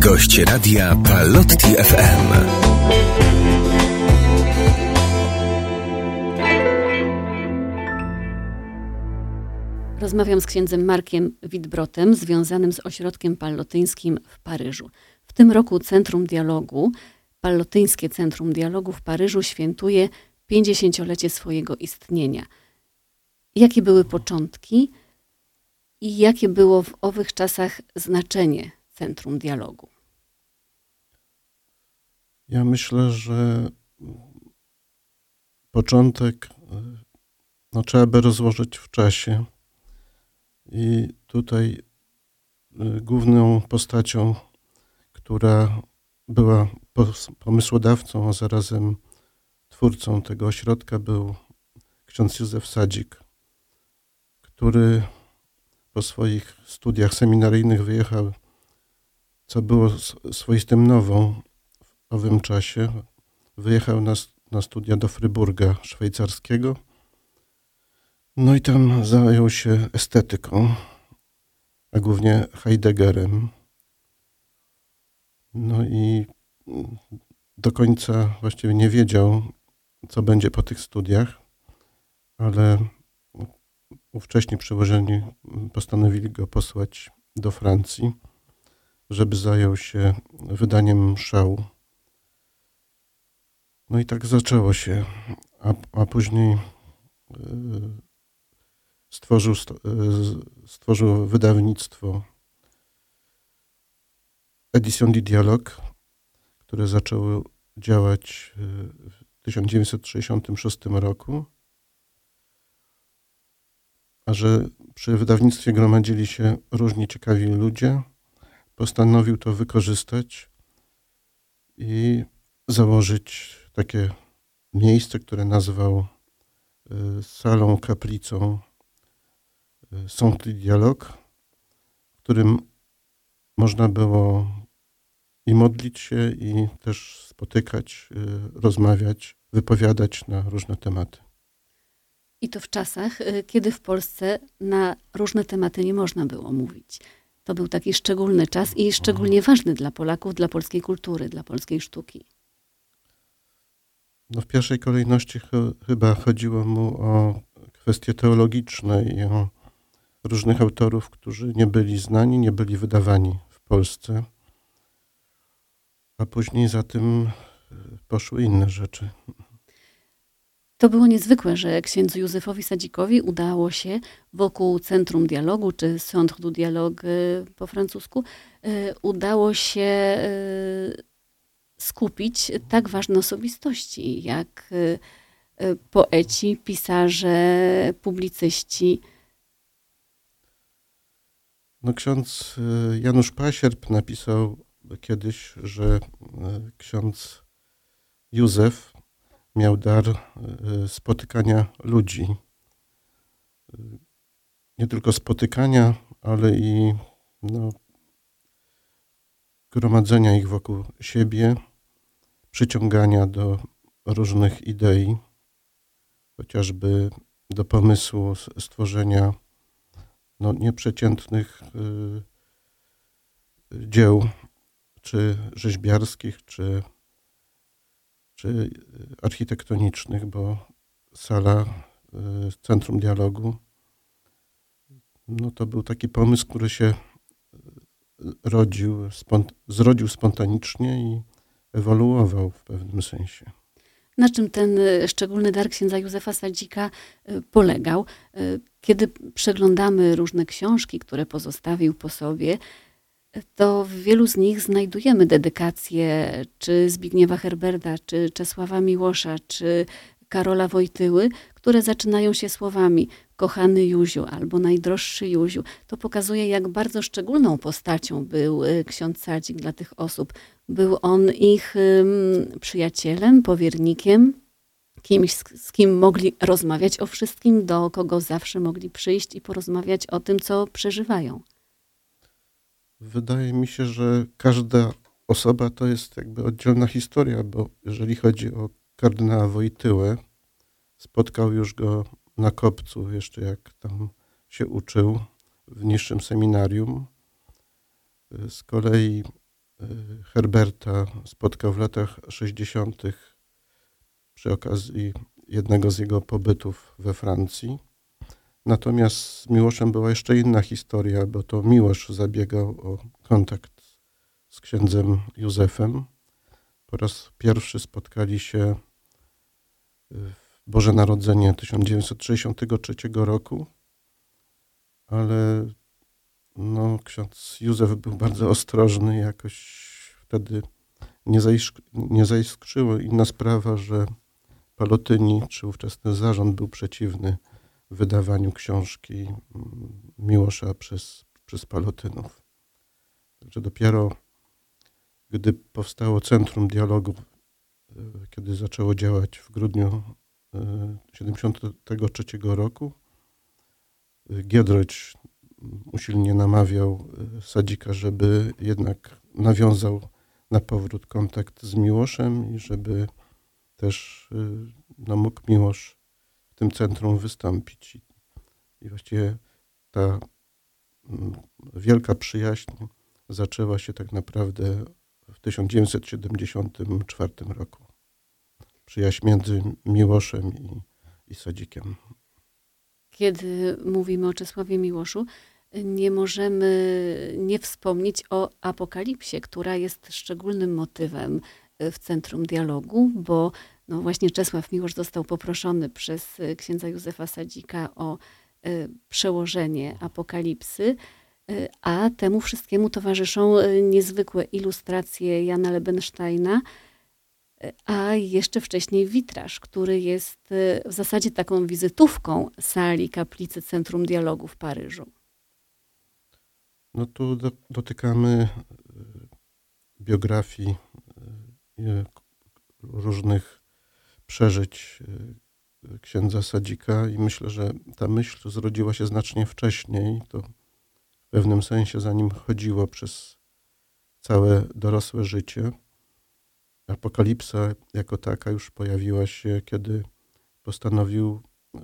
Gość radia Palotti FM. Rozmawiam z księdzem Markiem Witbrotem, związanym z ośrodkiem pallotyńskim w Paryżu. W tym roku Centrum Dialogu, Pallotyńskie Centrum Dialogu w Paryżu świętuje 50-lecie swojego istnienia. Jakie były początki i jakie było w owych czasach znaczenie Centrum Dialogu? Ja myślę, że początek no, trzeba by rozłożyć w czasie. I tutaj y, główną postacią, która była pomysłodawcą, a zarazem twórcą tego ośrodka był ksiądz Józef Sadzik, który po swoich studiach seminaryjnych wyjechał, co było swoistym nową w owym czasie. Wyjechał na, na studia do Fryburga szwajcarskiego. No i tam zajął się estetyką, a głównie Heideggerem. No i do końca właściwie nie wiedział, co będzie po tych studiach, ale ówcześni przełożeni postanowili go posłać do Francji, żeby zajął się wydaniem szału. No i tak zaczęło się, a, a później e, stworzył, e, stworzył wydawnictwo Edition du Dialogue, które zaczęło działać e, w 1966 roku a że przy wydawnictwie gromadzili się różni ciekawi ludzie, postanowił to wykorzystać i założyć takie miejsce, które nazwał y, salą kaplicą y, Sancti Dialog, w którym można było i modlić się, i też spotykać, y, rozmawiać, wypowiadać na różne tematy. I to w czasach, kiedy w Polsce na różne tematy nie można było mówić. To był taki szczególny czas i szczególnie ważny dla Polaków, dla polskiej kultury, dla polskiej sztuki. No w pierwszej kolejności ch chyba chodziło mu o kwestie teologiczne i o różnych autorów, którzy nie byli znani, nie byli wydawani w Polsce. A później za tym y, poszły inne rzeczy. To było niezwykłe, że księdzu Józefowi Sadzikowi udało się wokół Centrum Dialogu, czy Centre du Dialogue y, po francusku, y, udało się y, skupić tak ważne osobistości jak poeci, pisarze, publicyści. No ksiądz Janusz Pasierb napisał kiedyś, że ksiądz Józef miał dar e, spotykania ludzi. Nie tylko spotykania, ale i no, gromadzenia ich wokół siebie, przyciągania do różnych idei, chociażby do pomysłu stworzenia no, nieprzeciętnych y, dzieł, czy rzeźbiarskich, czy czy architektonicznych, bo sala y, Centrum Dialogu no to był taki pomysł, który się y, rodził, zrodził spontanicznie i ewoluował w pewnym sensie. Na czym ten szczególny dar księdza Józefa Sadzika polegał? Kiedy przeglądamy różne książki, które pozostawił po sobie, to w wielu z nich znajdujemy dedykacje czy Zbigniewa Herberta, czy Czesława Miłosza, czy Karola Wojtyły, które zaczynają się słowami kochany Józiu albo najdroższy Józiu. To pokazuje, jak bardzo szczególną postacią był y, ksiądz Sadzik dla tych osób. Był on ich przyjacielem, powiernikiem, kimś, z kim mogli rozmawiać o wszystkim, do kogo zawsze mogli przyjść i porozmawiać o tym, co przeżywają. Wydaje mi się, że każda osoba to jest jakby oddzielna historia, bo jeżeli chodzi o kardynała Wojtyłę, spotkał już go na kopcu, jeszcze jak tam się uczył w niższym seminarium. Z kolei Herberta spotkał w latach 60. przy okazji jednego z jego pobytów we Francji. Natomiast z Miłoszem była jeszcze inna historia, bo to Miłosz zabiegał o kontakt z księdzem Józefem. Po raz pierwszy spotkali się w Boże Narodzenie 1963 roku, ale no, ksiądz Józef był bardzo ostrożny, jakoś wtedy nie, nie zaiskrzyło. Inna sprawa, że Palotyni, czy ówczesny zarząd był przeciwny wydawaniu książki Miłosza przez, przez Palotynów. Także dopiero gdy powstało Centrum Dialogu, e, kiedy zaczęło działać w grudniu 1973 e, roku, e, Giedroć usilnie namawiał Sadzika, żeby jednak nawiązał na powrót kontakt z Miłoszem i żeby też no, mógł Miłosz tym centrum wystąpić. I właściwie ta mm, wielka przyjaźń zaczęła się tak naprawdę w 1974 roku. Przyjaźń między Miłoszem i, i Sadzikiem. Kiedy mówimy o Czesławie Miłoszu, nie możemy nie wspomnieć o apokalipsie, która jest szczególnym motywem w centrum dialogu, bo no właśnie Czesław Miłosz został poproszony przez księdza Józefa Sadzika o e, przełożenie apokalipsy. E, a temu wszystkiemu towarzyszą niezwykłe ilustracje Jana Lebensteina, a jeszcze wcześniej witraż, który jest w zasadzie taką wizytówką sali kaplicy Centrum Dialogu w Paryżu. No tu do, dotykamy biografii różnych przeżyć księdza Sadzika i myślę, że ta myśl zrodziła się znacznie wcześniej. To w pewnym sensie za nim chodziło przez całe dorosłe życie. Apokalipsa jako taka już pojawiła się, kiedy postanowił y,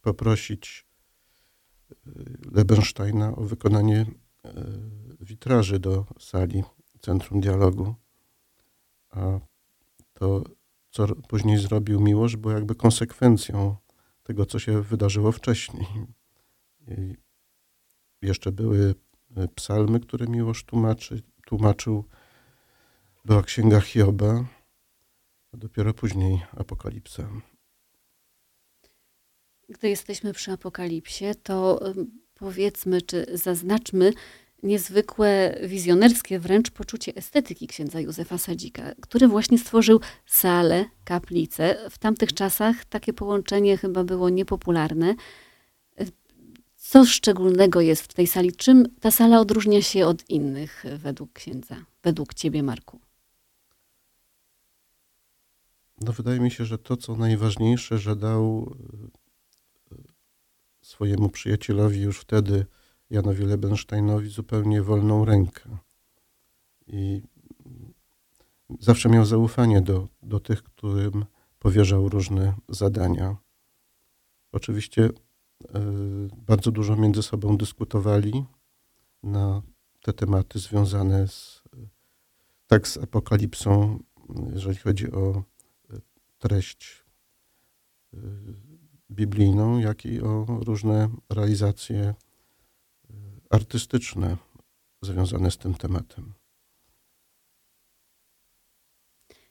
poprosić y, Lebensteina o wykonanie y, witraży do sali Centrum Dialogu. A to, co później zrobił Miłosz, było jakby konsekwencją tego, co się wydarzyło wcześniej. I jeszcze były e, psalmy, które Miłosz tłumaczy, tłumaczył. Była księga Hioba, a dopiero później Apokalipsa. Gdy jesteśmy przy Apokalipsie, to powiedzmy, czy zaznaczmy niezwykłe, wizjonerskie wręcz poczucie estetyki księdza Józefa Sadzika, który właśnie stworzył salę, kaplicę. W tamtych czasach takie połączenie chyba było niepopularne. Co szczególnego jest w tej sali? Czym ta sala odróżnia się od innych według księdza, według ciebie, Marku? No, wydaje mi się, że to, co najważniejsze, że dał e, swojemu przyjacielowi już wtedy, Janowi Lebensteinowi, zupełnie wolną rękę. I zawsze miał zaufanie do, do tych, którym powierzał różne zadania. Oczywiście E, bardzo dużo między sobą dyskutowali na te tematy związane z, tak z apokalipsą, jeżeli chodzi o e, treść e, biblijną, jak i o różne realizacje artystyczne związane z tym tematem.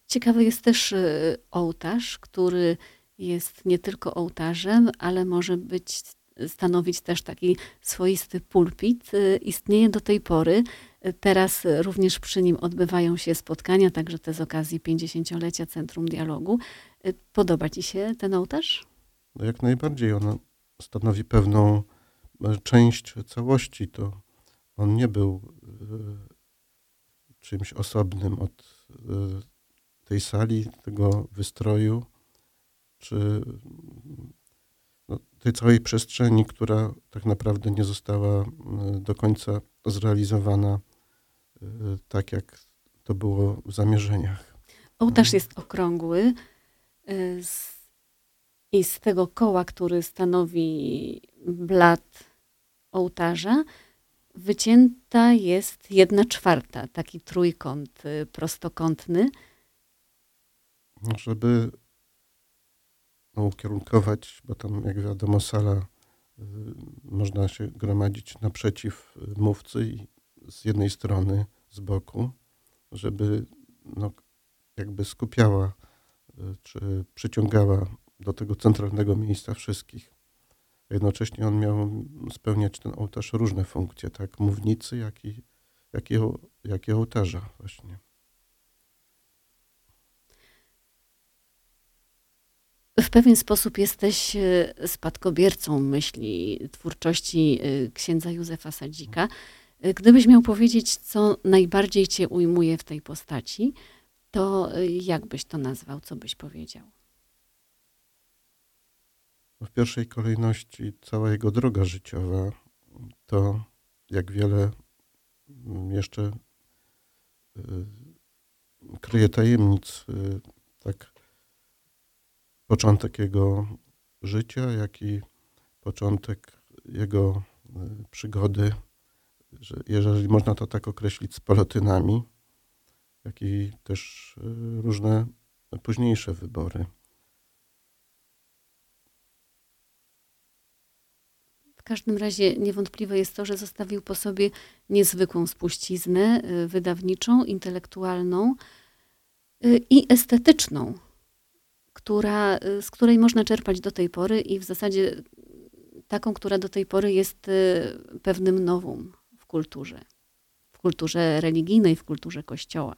Ciekawy jest też ołtarz, który jest nie tylko ołtarzem, ale może być, stanowić też taki swoisty pulpit. Y, istnieje do tej pory. Teraz również przy nim odbywają się spotkania, także te z okazji 50-lecia Centrum Dialogu. Y, podoba Ci się ten ołtarz? No jak najbardziej. On stanowi pewną część całości. To on nie był e, czymś osobnym od e, tej sali, tego wystroju czy no, tej całej przestrzeni, która tak naprawdę nie została do końca zrealizowana e, tak, jak to było w zamierzeniach. Ołtarz jest okrągły e, i z tego koła, który stanowi blat ołtarza, wycięta jest jedna czwarta, taki trójkąt y, prostokątny. Żeby no, ukierunkować, bo tam jak wiadomo sala y, można się gromadzić naprzeciw mówcy i z jednej strony, z boku, żeby no, jakby skupiała y, czy przyciągała do tego centralnego miejsca wszystkich. Jednocześnie on miał spełniać ten ołtarz różne funkcje, tak mównicy, jak i, jak i, jak i ołtarza właśnie. W pewien sposób jesteś e, spadkobiercą myśli, twórczości e, księdza Józefa Sadzika. E, gdybyś miał powiedzieć, co najbardziej cię ujmuje w tej postaci, to jak byś to nazwał, co byś powiedział? W pierwszej kolejności cała jego droga życiowa to, jak wiele mm, jeszcze y, kryje tajemnic, y, tak początek jego życia, jak i początek jego y, przygody, że jeżeli można to tak określić, z palotynami, jak i też różne późniejsze wybory. Każdym razie niewątpliwe jest to, że zostawił po sobie niezwykłą spuściznę y, wydawniczą, intelektualną y, i estetyczną, która, y, z której można czerpać do tej pory i w zasadzie taką, która do tej pory jest pewnym nowum w kulturze, w kulturze religijnej, w kulturze Kościoła.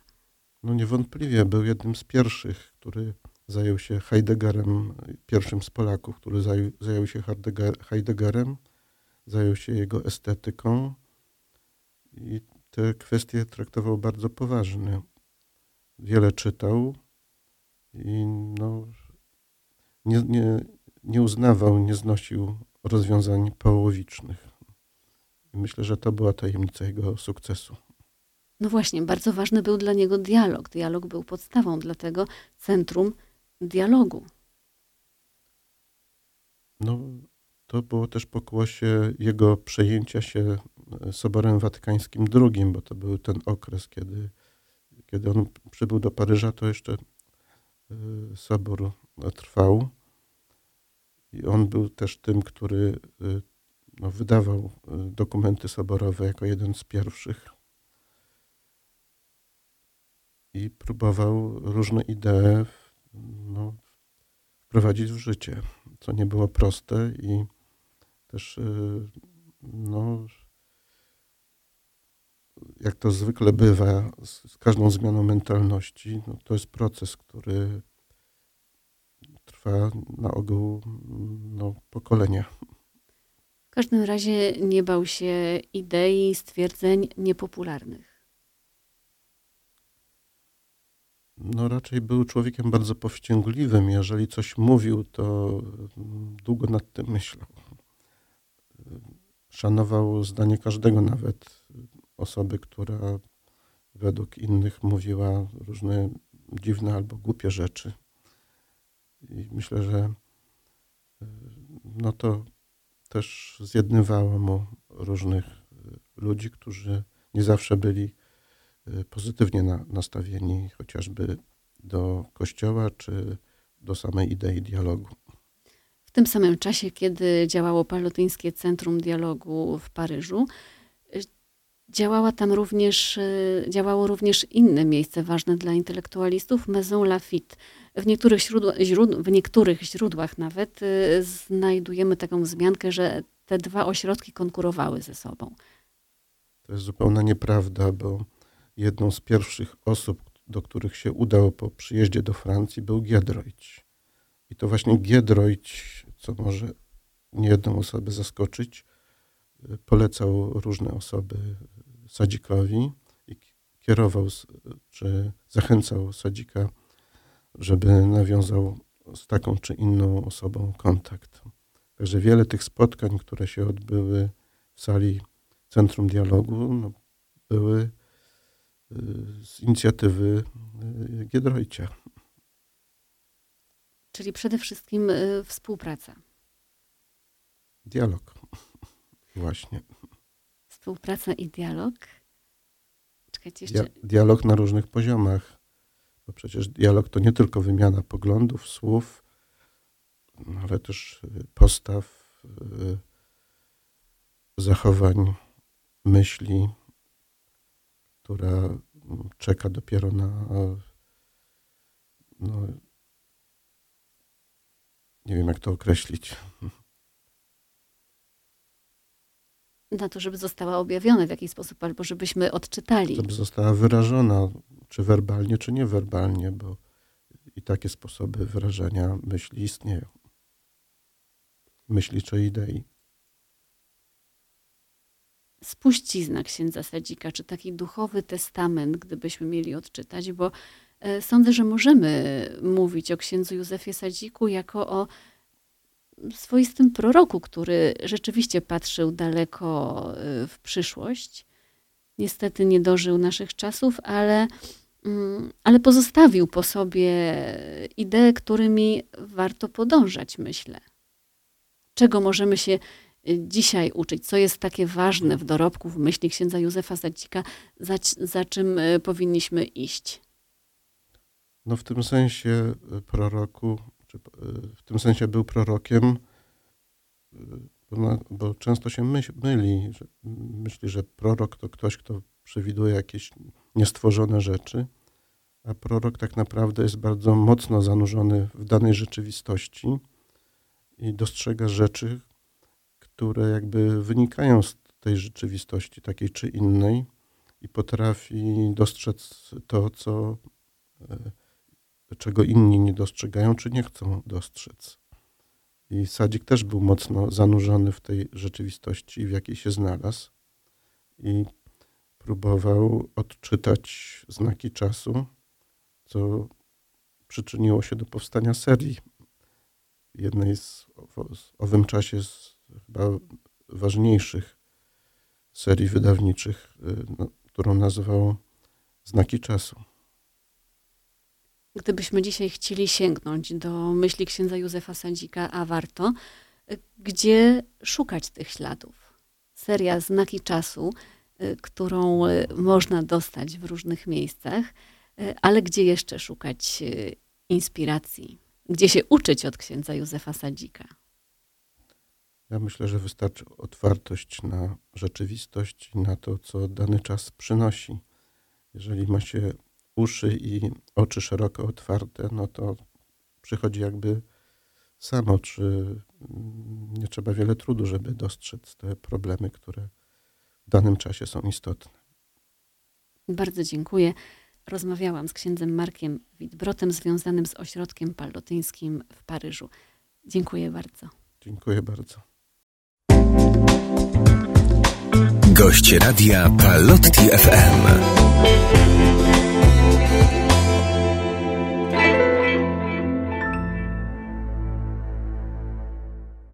No niewątpliwie był jednym z pierwszych, który zajął się Heideggerem, pierwszym z Polaków, który zajął, zajął się Heideggerem zajął się jego estetyką i te kwestie traktował bardzo poważnie. Wiele czytał i no, nie, nie, nie uznawał, nie znosił rozwiązań połowicznych. I myślę, że to była tajemnica jego sukcesu. No właśnie, bardzo ważny był dla niego dialog. Dialog był podstawą, dlatego centrum dialogu. No, to było też pokłosie jego przejęcia się e, Soborem Watykańskim II, bo to był ten okres, kiedy, kiedy on przybył do Paryża, to jeszcze e, Sobór trwał. I on był też tym, który e, no, wydawał dokumenty soborowe jako jeden z pierwszych. I próbował różne idee no, wprowadzić w życie, co nie było proste i też y, no, jak to zwykle bywa z, z każdą zmianą mentalności, no, to jest proces, który trwa na ogół no, pokolenia. W każdym razie nie bał się idei, stwierdzeń niepopularnych. No raczej był człowiekiem bardzo powściągliwym. Jeżeli coś mówił, to długo nad tym myślał szanował zdanie każdego, nawet osoby, która według innych mówiła różne dziwne albo głupie rzeczy. I myślę, że e, no to też zjednywało mu różnych e, ludzi, którzy nie zawsze byli e, pozytywnie na, nastawieni chociażby do kościoła czy do samej idei dialogu. W tym samym czasie, kiedy działało Palotyńskie Centrum Dialogu w Paryżu, y, działała tam również, y, działało również inne miejsce ważne dla intelektualistów, Maison Lafitte. W niektórych, źródła, źród, w niektórych źródłach nawet y, znajdujemy taką wzmiankę, że te dwa ośrodki konkurowały ze sobą. To jest zupełna nieprawda, bo jedną z pierwszych osób, do których się udało po przyjeździe do Francji, był Giedroyć. I to właśnie Giedroyć, co może niejedną osobę zaskoczyć, polecał różne osoby Sadzikowi i kierował, czy zachęcał Sadzika, żeby nawiązał z taką czy inną osobą kontakt. Także wiele tych spotkań, które się odbyły w sali Centrum Dialogu, no, były y, z inicjatywy y, Giedroycia. Czyli przede wszystkim y, współpraca. Dialog. Właśnie. Współpraca i dialog. Czekajcie Dia jeszcze. dialog na różnych poziomach. Bo przecież dialog to nie tylko wymiana poglądów, słów, ale też y, postaw, y, zachowań, myśli, która mm, czeka dopiero na no, nie wiem jak to określić. Na to, żeby została objawiona w jakiś sposób, albo żebyśmy odczytali. Żeby została wyrażona, czy werbalnie, czy niewerbalnie, bo i takie sposoby wyrażania myśli istnieją. Myśli czy idei. spuścizna księdza Sadzika, czy taki duchowy testament, gdybyśmy mieli odczytać, bo sądzę, że możemy mówić o księdzu Józefie Sadziku jako o swoistym proroku, który rzeczywiście patrzył daleko e, w przyszłość. Niestety nie dożył naszych czasów, ale, mm, ale pozostawił po sobie idee, którymi warto podążać, myślę. Czego możemy się dzisiaj uczyć? Co jest takie ważne w dorobku, w myśli księdza Józefa Sadzika, za, za czym e, powinniśmy iść? No w tym sensie y, proroku, czy y, w tym sensie był prorokiem, y, bo, często się myli, że, myśli, że prorok to ktoś, kto przewiduje jakieś niestworzone rzeczy, a prorok tak naprawdę jest bardzo mocno zanurzony w danej rzeczywistości i dostrzega rzeczy, które jakby wynikają z tej rzeczywistości, takiej czy innej, i potrafi dostrzec to, co, czego inni nie dostrzegają, czy nie chcą dostrzec. I Sadzik też był mocno zanurzony w tej rzeczywistości, w jakiej się znalazł, i próbował odczytać znaki czasu, co przyczyniło się do powstania serii. Jednej z, owym czasie z chyba ważniejszych serii wydawniczych, y, no, którą nazwał Znaki Czasu. Gdybyśmy dzisiaj chcieli sięgnąć do myśli księdza Józefa Sadzika, a warto, y, gdzie szukać tych śladów? Seria Znaki Czasu, y, którą można dostać w różnych miejscach, ale gdzie jeszcze szukać inspiracji? Gdzie się uczyć od księdza Józefa Sadzika? Ja myślę, że wystarczy otwartość na rzeczywistość na to, co dany czas przynosi. Jeżeli ma się uszy i oczy szeroko otwarte, no to przychodzi jakby samo, czy nie trzeba wiele trudu, żeby dostrzec te problemy, które w danym czasie są istotne. Bardzo dziękuję. Rozmawiałam z księdzem Markiem Witbrotem, związanym z ośrodkiem pallotyńskim w Paryżu. Dziękuję bardzo. Dziękuję bardzo. Gość radia Palotti FM.